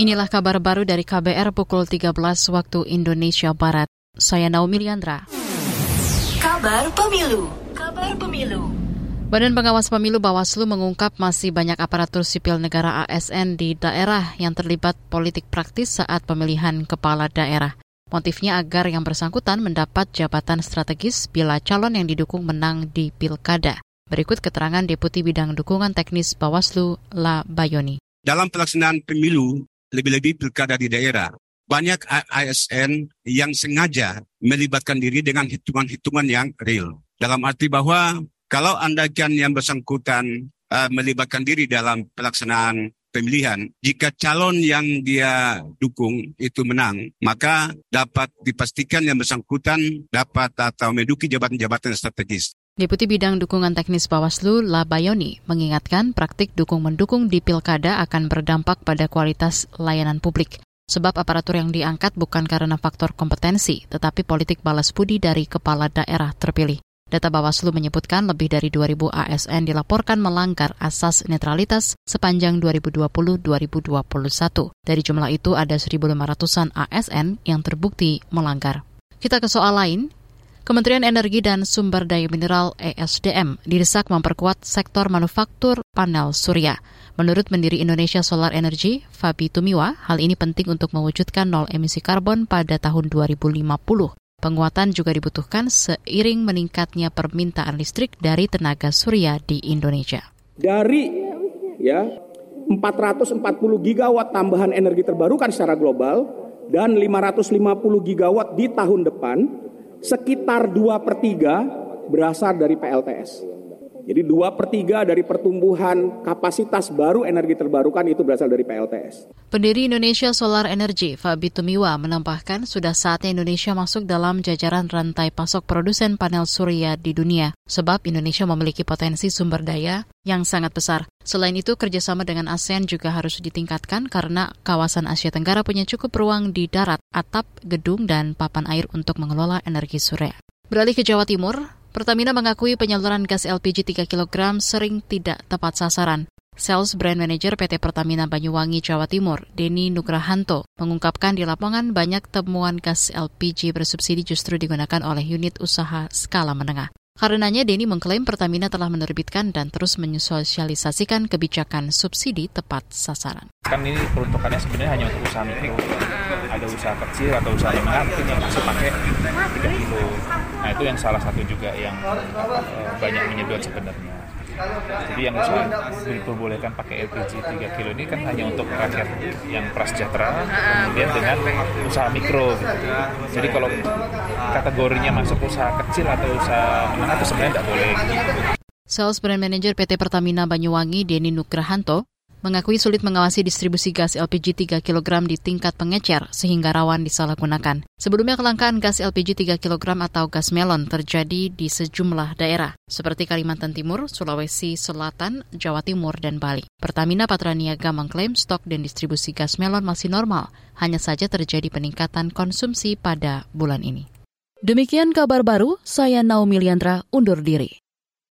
Inilah kabar baru dari KBR pukul 13 waktu Indonesia Barat. Saya Naomi Liandra. Kabar Pemilu. Kabar Pemilu. Badan Pengawas Pemilu Bawaslu mengungkap masih banyak aparatur sipil negara ASN di daerah yang terlibat politik praktis saat pemilihan kepala daerah. Motifnya agar yang bersangkutan mendapat jabatan strategis bila calon yang didukung menang di pilkada. Berikut keterangan Deputi Bidang Dukungan Teknis Bawaslu, La Bayoni. Dalam pelaksanaan pemilu, lebih-lebih pilkada di daerah. Banyak ASN yang sengaja melibatkan diri dengan hitungan-hitungan yang real. Dalam arti bahwa kalau anda kan yang bersangkutan uh, melibatkan diri dalam pelaksanaan pemilihan, jika calon yang dia dukung itu menang, maka dapat dipastikan yang bersangkutan dapat atau menduduki jabatan-jabatan strategis. Deputi Bidang Dukungan Teknis Bawaslu Labayoni mengingatkan praktik dukung-mendukung di pilkada akan berdampak pada kualitas layanan publik. Sebab aparatur yang diangkat bukan karena faktor kompetensi, tetapi politik balas budi dari kepala daerah terpilih. Data Bawaslu menyebutkan lebih dari 2.000 ASN dilaporkan melanggar asas netralitas sepanjang 2020-2021. Dari jumlah itu ada 1.500-an ASN yang terbukti melanggar. Kita ke soal lain, Kementerian Energi dan Sumber Daya Mineral ESDM didesak memperkuat sektor manufaktur panel surya. Menurut pendiri Indonesia Solar Energy, Fabi Tumiwa, hal ini penting untuk mewujudkan nol emisi karbon pada tahun 2050. Penguatan juga dibutuhkan seiring meningkatnya permintaan listrik dari tenaga surya di Indonesia. Dari ya 440 gigawatt tambahan energi terbarukan secara global dan 550 gigawatt di tahun depan, sekitar dua per tiga berasal dari PLTS. Jadi dua per tiga dari pertumbuhan kapasitas baru energi terbarukan itu berasal dari PLTS. Pendiri Indonesia Solar Energy, Fabi Tumiwa, menambahkan sudah saatnya Indonesia masuk dalam jajaran rantai pasok produsen panel surya di dunia, sebab Indonesia memiliki potensi sumber daya yang sangat besar. Selain itu, kerjasama dengan ASEAN juga harus ditingkatkan karena kawasan Asia Tenggara punya cukup ruang di darat, atap, gedung, dan papan air untuk mengelola energi surya. Beralih ke Jawa Timur, Pertamina mengakui penyaluran gas LPG 3 kg sering tidak tepat sasaran. Sales Brand Manager PT Pertamina Banyuwangi Jawa Timur, Denny Nugrahanto, mengungkapkan di lapangan banyak temuan gas LPG bersubsidi justru digunakan oleh unit usaha skala menengah. Karenanya Denny mengklaim Pertamina telah menerbitkan dan terus menyosialisasikan kebijakan subsidi tepat sasaran. Kan ini peruntukannya sebenarnya hanya untuk usaha mikro. Ada usaha kecil atau usaha menengah mungkin yang masih pakai 3 kilo Nah itu yang salah satu juga yang uh, banyak menyedot sebenarnya. Jadi yang usaha diperbolehkan pakai LPG 3 kilo ini kan hanya untuk rakyat yang prasejahtera, kemudian dengan usaha mikro. Gitu. Jadi kalau kategorinya masuk usaha kecil atau usaha menengah itu sebenarnya tidak boleh. Sales Brand Manager PT Pertamina Banyuwangi, Denny Nugrahanto, mengakui sulit mengawasi distribusi gas LPG 3 kg di tingkat pengecer sehingga rawan disalahgunakan. Sebelumnya kelangkaan gas LPG 3 kg atau gas melon terjadi di sejumlah daerah seperti Kalimantan Timur, Sulawesi Selatan, Jawa Timur, dan Bali. Pertamina Patraniaga mengklaim stok dan distribusi gas melon masih normal, hanya saja terjadi peningkatan konsumsi pada bulan ini. Demikian kabar baru, saya Naomi Liandra undur diri.